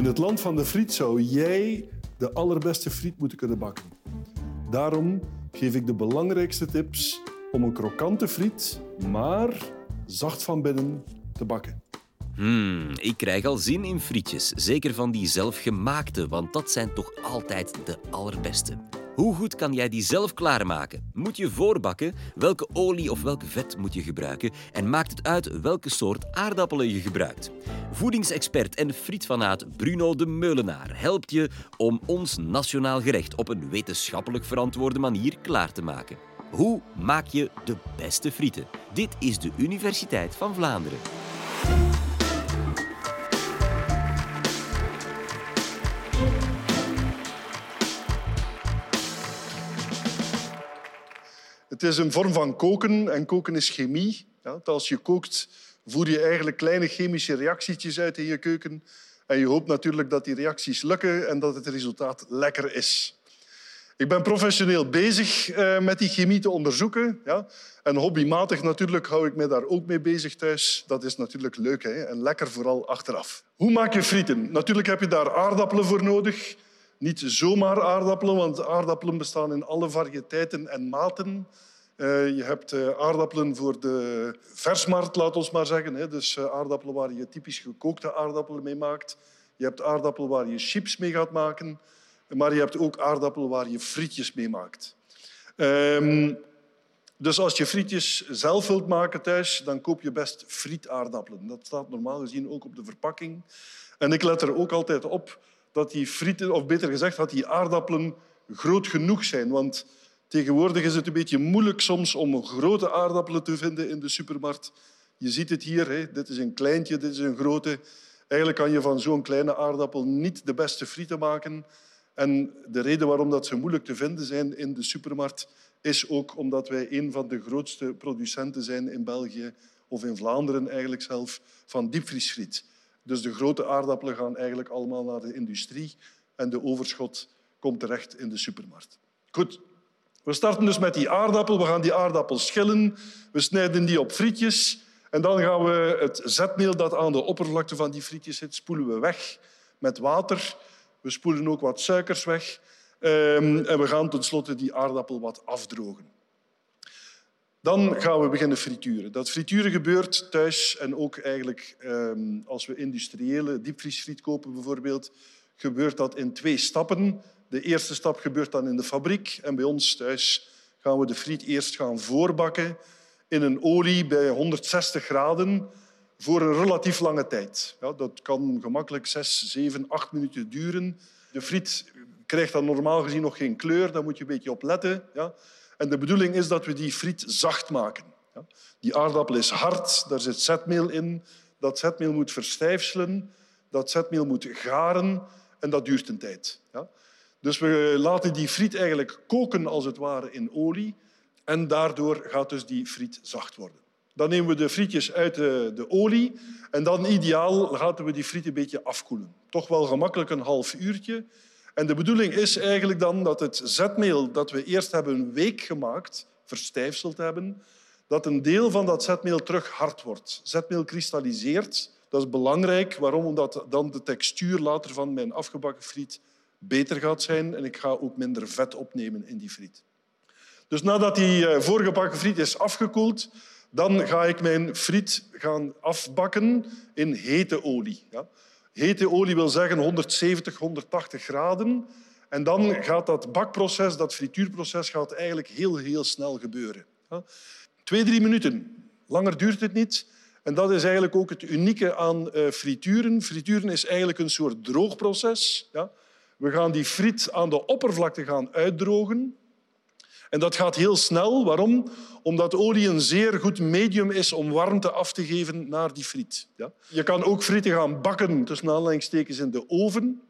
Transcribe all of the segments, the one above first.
In het land van de friet zou jij de allerbeste friet moeten kunnen bakken. Daarom geef ik de belangrijkste tips om een krokante friet, maar zacht van binnen, te bakken. Hmm, ik krijg al zin in frietjes. Zeker van die zelfgemaakte, want dat zijn toch altijd de allerbeste. Hoe goed kan jij die zelf klaarmaken? Moet je voorbakken? Welke olie of welk vet moet je gebruiken? En maakt het uit welke soort aardappelen je gebruikt? Voedingsexpert en frietfanaat Bruno de Meulenaar helpt je om ons nationaal gerecht op een wetenschappelijk verantwoorde manier klaar te maken. Hoe maak je de beste frieten? Dit is de Universiteit van Vlaanderen. Het is een vorm van koken en koken is chemie. Ja, als je kookt, voer je eigenlijk kleine chemische reactietjes uit in je keuken. En je hoopt natuurlijk dat die reacties lukken en dat het resultaat lekker is. Ik ben professioneel bezig eh, met die chemie te onderzoeken. Ja. En hobbymatig natuurlijk hou ik me daar ook mee bezig thuis. Dat is natuurlijk leuk hè? en lekker vooral achteraf. Hoe maak je frieten? Natuurlijk heb je daar aardappelen voor nodig. Niet zomaar aardappelen, want aardappelen bestaan in alle variëteiten en maten. Uh, je hebt uh, aardappelen voor de versmarkt, laat ons maar zeggen. Hè. Dus uh, aardappelen waar je typisch gekookte aardappelen mee maakt. Je hebt aardappelen waar je chips mee gaat maken. Maar je hebt ook aardappelen waar je frietjes mee maakt. Um, dus als je frietjes zelf wilt maken thuis, dan koop je best frietaardappelen. Dat staat normaal gezien ook op de verpakking. En ik let er ook altijd op dat die frieten, of beter gezegd, dat die aardappelen groot genoeg zijn. Want tegenwoordig is het een beetje moeilijk soms om grote aardappelen te vinden in de supermarkt. Je ziet het hier, hè. dit is een kleintje, dit is een grote. Eigenlijk kan je van zo'n kleine aardappel niet de beste frieten maken. En de reden waarom dat ze moeilijk te vinden zijn in de supermarkt is ook omdat wij een van de grootste producenten zijn in België, of in Vlaanderen eigenlijk zelf, van diepvriesfriet. Dus de grote aardappelen gaan eigenlijk allemaal naar de industrie en de overschot komt terecht in de supermarkt. Goed, we starten dus met die aardappel. We gaan die aardappel schillen. We snijden die op frietjes. En dan gaan we het zetmeel dat aan de oppervlakte van die frietjes zit, spoelen we weg met water. We spoelen ook wat suikers weg. Um, en we gaan tenslotte die aardappel wat afdrogen. Dan gaan we beginnen frituren. Dat frituren gebeurt thuis en ook eigenlijk um, als we industriële diepvriesfriet kopen bijvoorbeeld, gebeurt dat in twee stappen. De eerste stap gebeurt dan in de fabriek en bij ons thuis gaan we de friet eerst gaan voorbakken in een olie bij 160 graden voor een relatief lange tijd. Ja, dat kan gemakkelijk 6, 7, 8 minuten duren. De friet krijgt dan normaal gezien nog geen kleur, daar moet je een beetje op letten. Ja. En de bedoeling is dat we die friet zacht maken. Ja. Die aardappel is hard, daar zit zetmeel in. Dat zetmeel moet verstijfselen, dat zetmeel moet garen en dat duurt een tijd. Ja. Dus we laten die friet eigenlijk koken als het ware in olie en daardoor gaat dus die friet zacht worden. Dan nemen we de frietjes uit de, de olie en dan ideaal laten we die friet een beetje afkoelen. Toch wel gemakkelijk een half uurtje. En de bedoeling is eigenlijk dan dat het zetmeel dat we eerst hebben week gemaakt, verstijfseld hebben, dat een deel van dat zetmeel terug hard wordt. Zetmeel kristalliseert. Dat is belangrijk. Waarom? Omdat dan de textuur later van mijn afgebakken friet beter gaat zijn en ik ga ook minder vet opnemen in die friet. Dus nadat die eh, voorgebakken friet is afgekoeld, dan ga ik mijn friet gaan afbakken in hete olie. Ja. Hete olie wil zeggen 170, 180 graden. En dan gaat dat bakproces, dat frituurproces, gaat eigenlijk heel, heel snel gebeuren. Twee, drie minuten. Langer duurt het niet. En dat is eigenlijk ook het unieke aan eh, frituren. Frituren is eigenlijk een soort droogproces. We gaan die friet aan de oppervlakte gaan uitdrogen. En dat gaat heel snel. Waarom? Omdat olie een zeer goed medium is om warmte af te geven naar die friet. Ja? Je kan ook frieten gaan bakken tussen aanleidingstekens in de oven.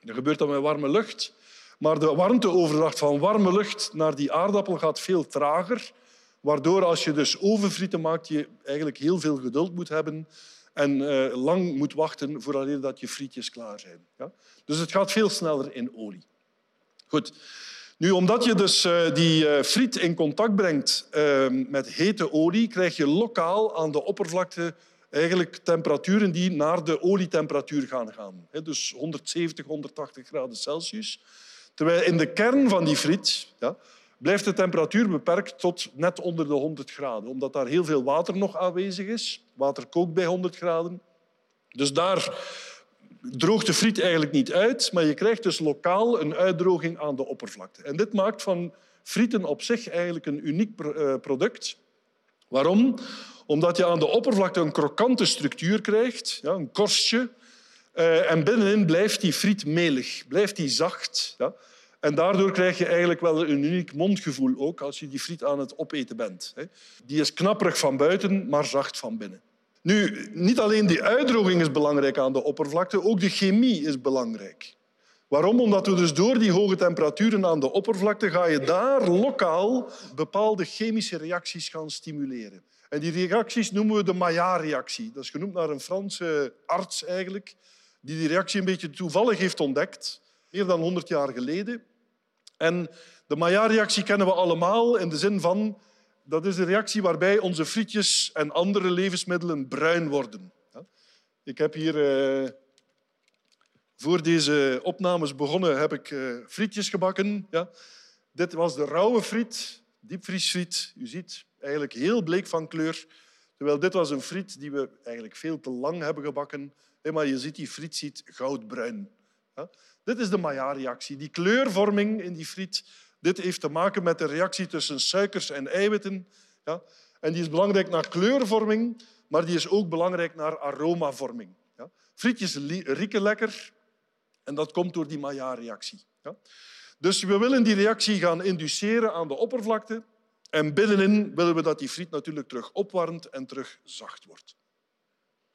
Dat gebeurt dan met warme lucht. Maar de warmteoverdracht van warme lucht naar die aardappel gaat veel trager. Waardoor als je dus ovenfrieten maakt, je eigenlijk heel veel geduld moet hebben en uh, lang moet wachten voordat dat je frietjes klaar zijn. Ja? Dus het gaat veel sneller in olie. Goed. Nu, omdat je dus uh, die uh, friet in contact brengt uh, met hete olie, krijg je lokaal aan de oppervlakte eigenlijk temperaturen die naar de olietemperatuur gaan gaan. Dus 170, 180 graden Celsius. Terwijl in de kern van die friet ja, blijft de temperatuur beperkt tot net onder de 100 graden, omdat daar heel veel water nog aanwezig is. Water kookt bij 100 graden. Dus daar droogt de friet eigenlijk niet uit, maar je krijgt dus lokaal een uitdroging aan de oppervlakte. En dit maakt van frieten op zich eigenlijk een uniek eh, product. Waarom? Omdat je aan de oppervlakte een krokante structuur krijgt, ja, een korstje. Uh, en binnenin blijft die friet melig, blijft die zacht. Ja. En daardoor krijg je eigenlijk wel een uniek mondgevoel ook als je die friet aan het opeten bent. Die is knapperig van buiten, maar zacht van binnen. Nu, niet alleen die uitdroging is belangrijk aan de oppervlakte, ook de chemie is belangrijk. Waarom? Omdat we dus door die hoge temperaturen aan de oppervlakte ga je daar lokaal bepaalde chemische reacties gaan stimuleren. En die reacties noemen we de Maillard-reactie. Dat is genoemd naar een Franse arts eigenlijk, die die reactie een beetje toevallig heeft ontdekt, meer dan 100 jaar geleden. En de Maillard-reactie kennen we allemaal in de zin van dat is de reactie waarbij onze frietjes en andere levensmiddelen bruin worden. Ik heb hier, eh, voor deze opnames begonnen, heb ik eh, frietjes gebakken. Ja. Dit was de rauwe friet, diepvriesfriet. U ziet, eigenlijk heel bleek van kleur. Terwijl dit was een friet die we eigenlijk veel te lang hebben gebakken. Maar je ziet, die friet ziet goudbruin. Dit is de Maillard-reactie. Die kleurvorming in die friet dit heeft te maken met de reactie tussen suikers en eiwitten. Ja? En die is belangrijk naar kleurvorming, maar die is ook belangrijk naar aromavorming. Ja? Frietjes rieken lekker en dat komt door die Maillard-reactie. Ja? Dus we willen die reactie gaan induceren aan de oppervlakte en binnenin willen we dat die friet natuurlijk terug opwarmt en terug zacht wordt.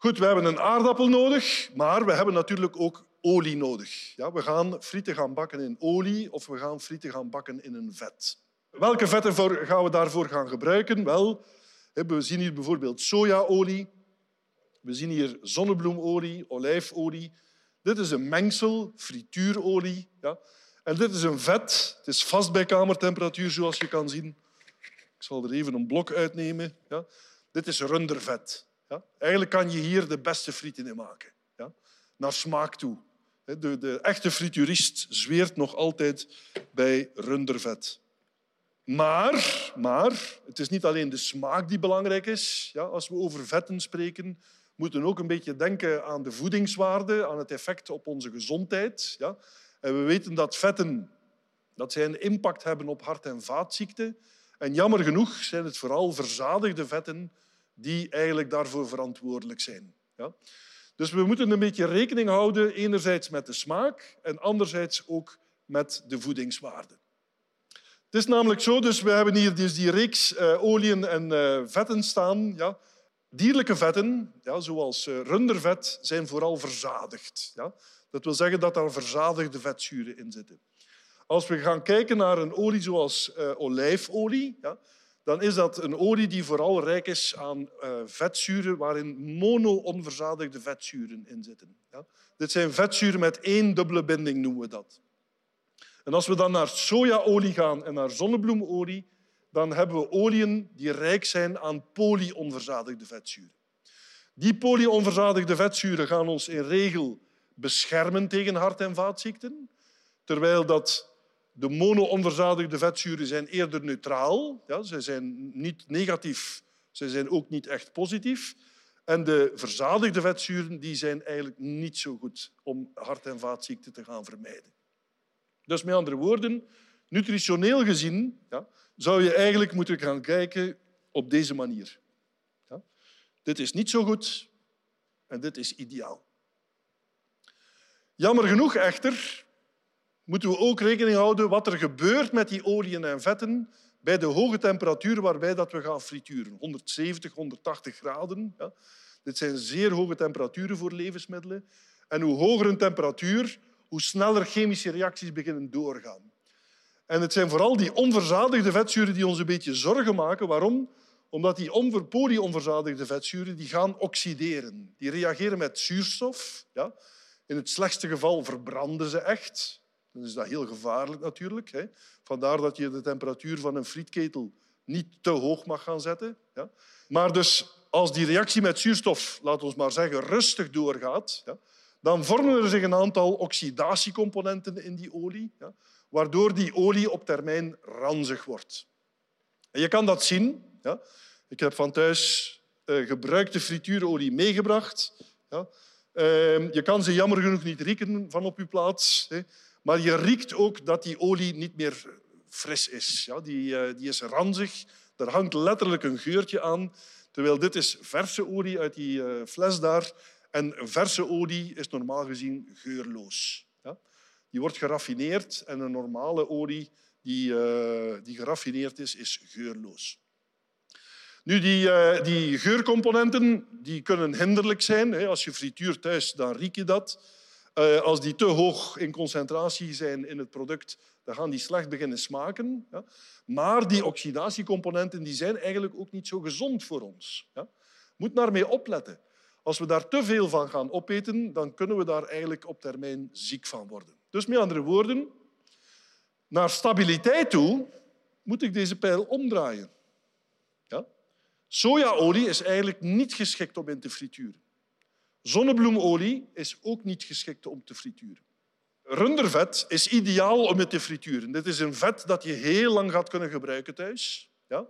Goed, we hebben een aardappel nodig, maar we hebben natuurlijk ook olie nodig. Ja, we gaan frieten gaan bakken in olie of we gaan frieten gaan bakken in een vet. Welke vetten gaan we daarvoor gaan gebruiken? Wel, we zien hier bijvoorbeeld sojaolie, we zien hier zonnebloemolie, olijfolie. Dit is een mengsel, frituurolie. Ja. En dit is een vet. Het is vast bij kamertemperatuur, zoals je kan zien. Ik zal er even een blok uitnemen. Ja. Dit is rundervet. Ja. Eigenlijk kan je hier de beste frieten in maken. Ja. Naar smaak toe. De, de echte frituurist zweert nog altijd bij rundervet. Maar, maar het is niet alleen de smaak die belangrijk is. Ja, als we over vetten spreken, moeten we ook een beetje denken aan de voedingswaarde, aan het effect op onze gezondheid. Ja. En we weten dat vetten dat zij een impact hebben op hart- en vaatziekten. En jammer genoeg zijn het vooral verzadigde vetten die eigenlijk daarvoor verantwoordelijk zijn. Ja. Dus we moeten een beetje rekening houden, enerzijds met de smaak en anderzijds ook met de voedingswaarde. Het is namelijk zo, dus we hebben hier dus die reeks uh, oliën en uh, vetten staan. Ja. Dierlijke vetten, ja, zoals uh, rundervet, zijn vooral verzadigd. Ja. Dat wil zeggen dat er verzadigde vetzuren in zitten. Als we gaan kijken naar een olie zoals olijfolie, ja, dan is dat een olie die vooral rijk is aan uh, vetzuren waarin mono-onverzadigde vetzuren in zitten. Ja? Dit zijn vetzuren met één dubbele binding, noemen we dat. En als we dan naar sojaolie gaan en naar zonnebloemolie, dan hebben we oliën die rijk zijn aan polyonverzadigde vetzuren. Die polyonverzadigde vetzuren gaan ons in regel beschermen tegen hart- en vaatziekten, terwijl dat de mono-onverzadigde vetzuren zijn eerder neutraal. Ja, ze zijn niet negatief, ze zijn ook niet echt positief. En de verzadigde vetzuren die zijn eigenlijk niet zo goed om hart- en vaatziekten te gaan vermijden. Dus met andere woorden, nutritioneel gezien ja, zou je eigenlijk moeten gaan kijken op deze manier. Ja? Dit is niet zo goed en dit is ideaal. Jammer genoeg echter moeten we ook rekening houden wat er gebeurt met die oliën en vetten bij de hoge temperatuur waarbij dat we gaan frituren. 170, 180 graden. Ja. Dit zijn zeer hoge temperaturen voor levensmiddelen. En hoe hoger een temperatuur, hoe sneller chemische reacties beginnen doorgaan. En het zijn vooral die onverzadigde vetzuren die ons een beetje zorgen maken. Waarom? Omdat die polyonverzadigde vetzuren die gaan oxideren. Die reageren met zuurstof. Ja. In het slechtste geval verbranden ze echt. Dan is dat heel gevaarlijk natuurlijk. Hè. Vandaar dat je de temperatuur van een frietketel niet te hoog mag gaan zetten. Ja. Maar dus als die reactie met zuurstof, laten we maar zeggen, rustig doorgaat, ja, dan vormen er zich een aantal oxidatiecomponenten in die olie, ja, waardoor die olie op termijn ranzig wordt. En je kan dat zien. Ja. Ik heb van thuis uh, gebruikte frituurolie meegebracht. Uh, je kan ze jammer genoeg niet rieken van op je plaats. Hè. Maar je riekt ook dat die olie niet meer fris is. Ja. Die, uh, die is ranzig. Er hangt letterlijk een geurtje aan. Terwijl dit is verse olie uit die uh, fles daar. En verse olie is normaal gezien geurloos. Ja. Die wordt geraffineerd en een normale olie die, die geraffineerd is, is geurloos. Nu, die, die geurcomponenten die kunnen hinderlijk zijn. Als je frituurt thuis, dan riek je dat. Uh, als die te hoog in concentratie zijn in het product, dan gaan die slecht beginnen smaken. Ja. Maar die oxidatiecomponenten die zijn eigenlijk ook niet zo gezond voor ons. Ja. Moet naar mee opletten. Als we daar te veel van gaan opeten, dan kunnen we daar eigenlijk op termijn ziek van worden. Dus met andere woorden, naar stabiliteit toe moet ik deze pijl omdraaien. Sojaolie is eigenlijk niet geschikt om in te frituren. Zonnebloemolie is ook niet geschikt om te frituren. Rundervet is ideaal om het te frituren. Dit is een vet dat je heel lang gaat kunnen gebruiken thuis. Ja?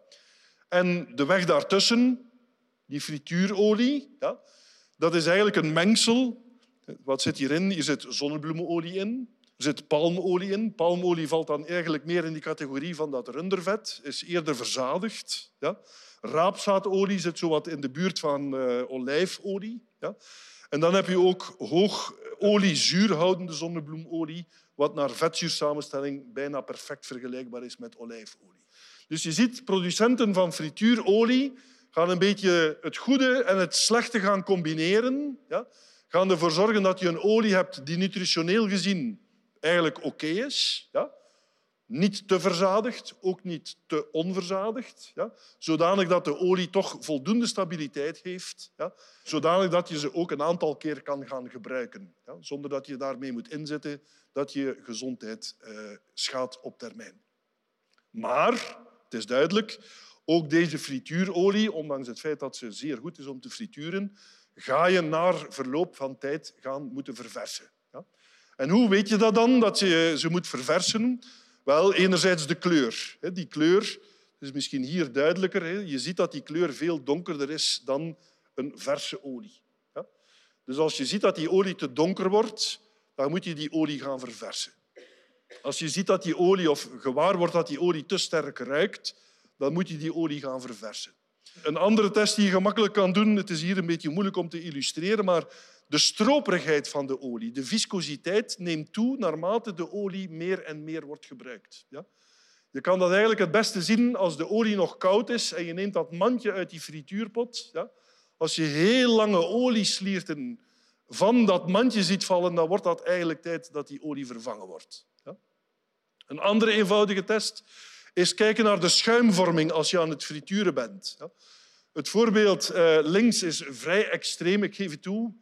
En de weg daartussen, die frituurolie, ja, dat is eigenlijk een mengsel. Wat zit hierin? Hier zit zonnebloemenolie in, er zit palmolie in. Palmolie valt dan eigenlijk meer in die categorie van dat rundervet, is eerder verzadigd. Ja? Raapzaadolie zit zo wat in de buurt van uh, olijfolie. Ja? En dan heb je ook hoog oliezuurhoudende zonnebloemolie, wat naar vetzuursamenstelling bijna perfect vergelijkbaar is met olijfolie. Dus je ziet, producenten van frituurolie gaan een beetje het goede en het slechte gaan combineren. Ja? Gaan ervoor zorgen dat je een olie hebt die nutritioneel gezien eigenlijk oké is. Ja? Niet te verzadigd, ook niet te onverzadigd. Ja? Zodanig dat de olie toch voldoende stabiliteit heeft. Ja? Zodanig dat je ze ook een aantal keer kan gaan gebruiken. Ja? Zonder dat je daarmee moet inzetten dat je gezondheid eh, schaadt op termijn. Maar, het is duidelijk, ook deze frituurolie, ondanks het feit dat ze zeer goed is om te frituren, ga je na verloop van tijd gaan moeten verversen. En hoe weet je dat dan, dat je ze moet verversen? Wel, enerzijds de kleur. Die kleur is misschien hier duidelijker. Je ziet dat die kleur veel donkerder is dan een verse olie. Dus als je ziet dat die olie te donker wordt, dan moet je die olie gaan verversen. Als je ziet dat die olie, of gewaar wordt dat die olie te sterk ruikt, dan moet je die olie gaan verversen. Een andere test die je gemakkelijk kan doen, het is hier een beetje moeilijk om te illustreren, maar de stroperigheid van de olie, de viscositeit, neemt toe naarmate de olie meer en meer wordt gebruikt. Ja? Je kan dat eigenlijk het beste zien als de olie nog koud is en je neemt dat mandje uit die frituurpot. Ja? Als je heel lange olieslierten van dat mandje ziet vallen, dan wordt dat eigenlijk tijd dat die olie vervangen wordt. Ja? Een andere eenvoudige test is kijken naar de schuimvorming als je aan het frituren bent. Ja? Het voorbeeld uh, links is vrij extreem, ik geef het toe.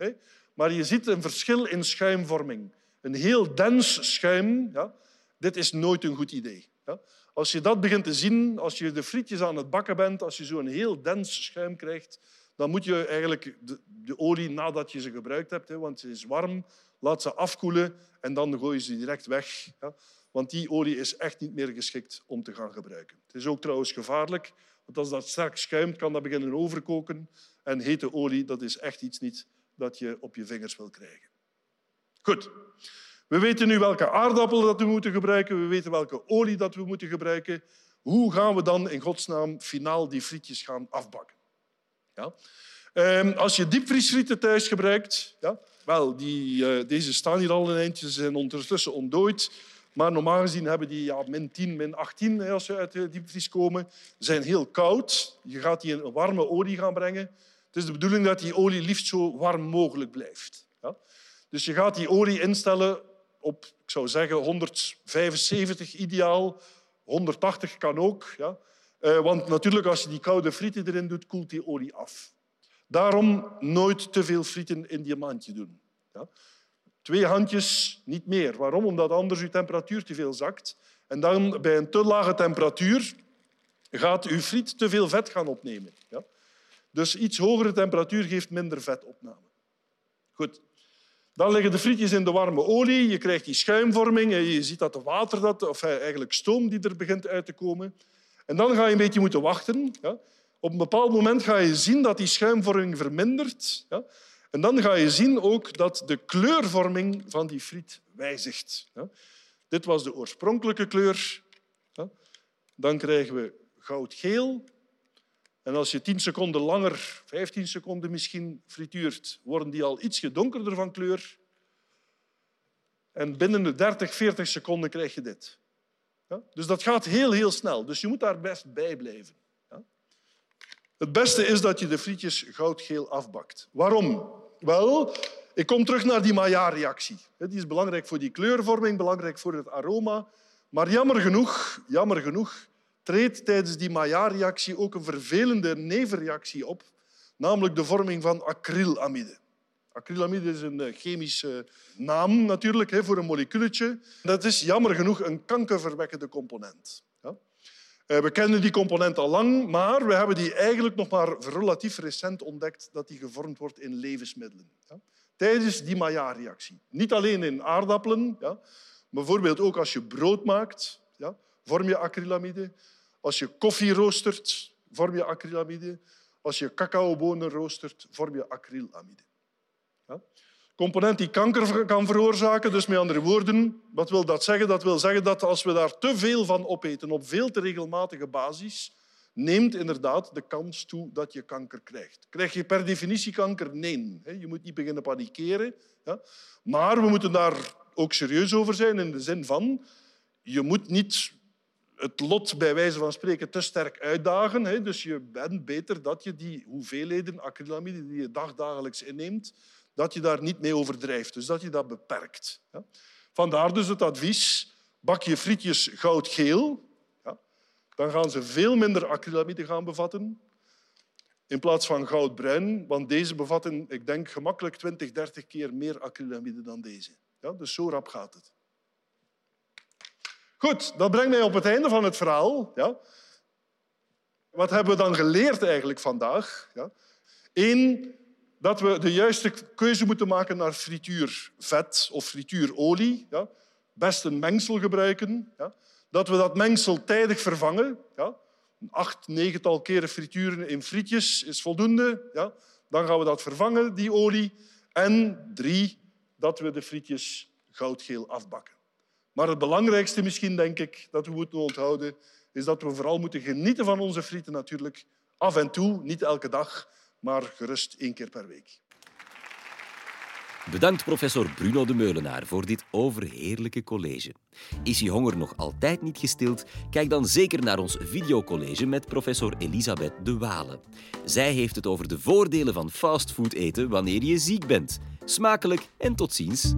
Maar je ziet een verschil in schuimvorming. Een heel dens schuim, ja, dit is nooit een goed idee. Ja. Als je dat begint te zien, als je de frietjes aan het bakken bent, als je zo'n heel dens schuim krijgt, dan moet je eigenlijk de, de, olie nadat je ze gebruikt hebt, hè, want ze is warm, laat ze afkoelen en dan gooi je ze direct weg. Ja. Want die olie is echt niet meer geschikt om te gaan gebruiken. Het is ook trouwens gevaarlijk, want als dat sterk schuimt, kan dat beginnen overkoken. En hete olie, dat is echt iets niet dat je op je vingers wil krijgen. Goed. We weten nu welke aardappelen dat we moeten gebruiken. We weten welke olie dat we moeten gebruiken. Hoe gaan we dan in godsnaam finaal die frietjes gaan afbakken? Ja? Ehm, als je diepvriesfrieten thuis gebruikt, ja, wel, die, uh, deze staan hier al een eindje, ze zijn ondertussen ontdooid. Maar normaal gezien hebben die ja, min 10, min 18 als ze uit de diepvries komen. Ze zijn heel koud. Je gaat die in een warme olie gaan brengen. Het is de bedoeling dat die olie liefst zo warm mogelijk blijft. Ja? Dus je gaat die olie instellen op, ik zou zeggen, 175 ideaal. 180 kan ook. Ja? Eh, want natuurlijk, als je die koude frieten erin doet, koelt die olie af. Daarom nooit te veel frieten in die mandje doen. Ja? Twee handjes, niet meer. Waarom? Omdat anders je temperatuur te veel zakt. En dan bij een te lage temperatuur gaat uw friet te veel vet gaan opnemen. Ja? Dus iets hogere temperatuur geeft minder vetopname. Goed. Dan liggen de frietjes in de warme olie. Je krijgt die schuimvorming en je ziet dat de water, dat, of eigenlijk stoom die er begint uit te komen. En dan ga je een beetje moeten wachten. Ja. Op een bepaald moment ga je zien dat die schuimvorming vermindert. Ja. En dan ga je zien ook dat de kleurvorming van die friet wijzigt. Dit was de oorspronkelijke kleur. Dan krijgen we goudgeel. En als je 10 seconden langer, 15 seconden misschien, frituurt, worden die al iets donkerder van kleur. En binnen de 30, 40 seconden krijg je dit. Ja? Dus dat gaat heel, heel snel. Dus je moet daar best bij blijven. Ja? Het beste is dat je de frietjes goudgeel afbakt. Waarom? Wel, ik kom terug naar die Maillard-reactie. Die is belangrijk voor die kleurvorming, belangrijk voor het aroma. Maar jammer genoeg, jammer genoeg treedt tijdens die Maillard-reactie ook een vervelende nevenreactie op, namelijk de vorming van acrylamide. Acrylamide is een eh, chemische naam natuurlijk voor een moleculetje. Dat is jammer genoeg een kankerverwekkende component. Eh, we kennen die component al lang, maar we hebben die eigenlijk nog maar relatief recent ontdekt dat die gevormd wordt in levensmiddelen. Tijdens die Maillard-reactie. Niet alleen in aardappelen, bijvoorbeeld ook als je brood maakt, vorm je acrylamide. Als je koffie roostert, vorm je acrylamide. Als je cacaobonen roostert, vorm je acrylamide. Ja? Component die kanker kan veroorzaken, dus met andere woorden, wat wil dat zeggen? Dat wil zeggen dat als we daar te veel van opeten op veel te regelmatige basis, neemt inderdaad de kans toe dat je kanker krijgt. Krijg je per definitie kanker? Nee. Je moet niet beginnen panikeren. Maar we moeten daar ook serieus over zijn in de zin van je moet niet het lot bij wijze van spreken te sterk uitdagen. Dus je bent beter dat je die hoeveelheden acrylamide die je dagdagelijks inneemt, dat je daar niet mee overdrijft. Dus dat je dat beperkt. Vandaar dus het advies, bak je frietjes goudgeel. Dan gaan ze veel minder acrylamide gaan bevatten in plaats van goudbruin, want deze bevatten, ik denk, gemakkelijk 20, 30 keer meer acrylamide dan deze. Ja, dus zo rap gaat het. Goed, dat brengt mij op het einde van het verhaal. Ja. Wat hebben we dan geleerd eigenlijk vandaag? Ja. Eén, dat we de juiste keuze moeten maken naar frituurvet of frituurolie. Ja. Best een mengsel gebruiken. Ja. Dat we dat mengsel tijdig vervangen. Ja. Acht, negental keren frituren in frietjes is voldoende. Ja. Dan gaan we dat vervangen, die olie. En drie, dat we de frietjes goudgeel afbakken. Maar het belangrijkste misschien, denk ik, dat we moeten onthouden, is dat we vooral moeten genieten van onze frieten natuurlijk. Af en toe, niet elke dag, maar gerust één keer per week. Bedankt professor Bruno de Meulenaar voor dit overheerlijke college. Is je honger nog altijd niet gestild? Kijk dan zeker naar ons videocollege met professor Elisabeth de Walen. Zij heeft het over de voordelen van fastfood eten wanneer je ziek bent. Smakelijk en tot ziens.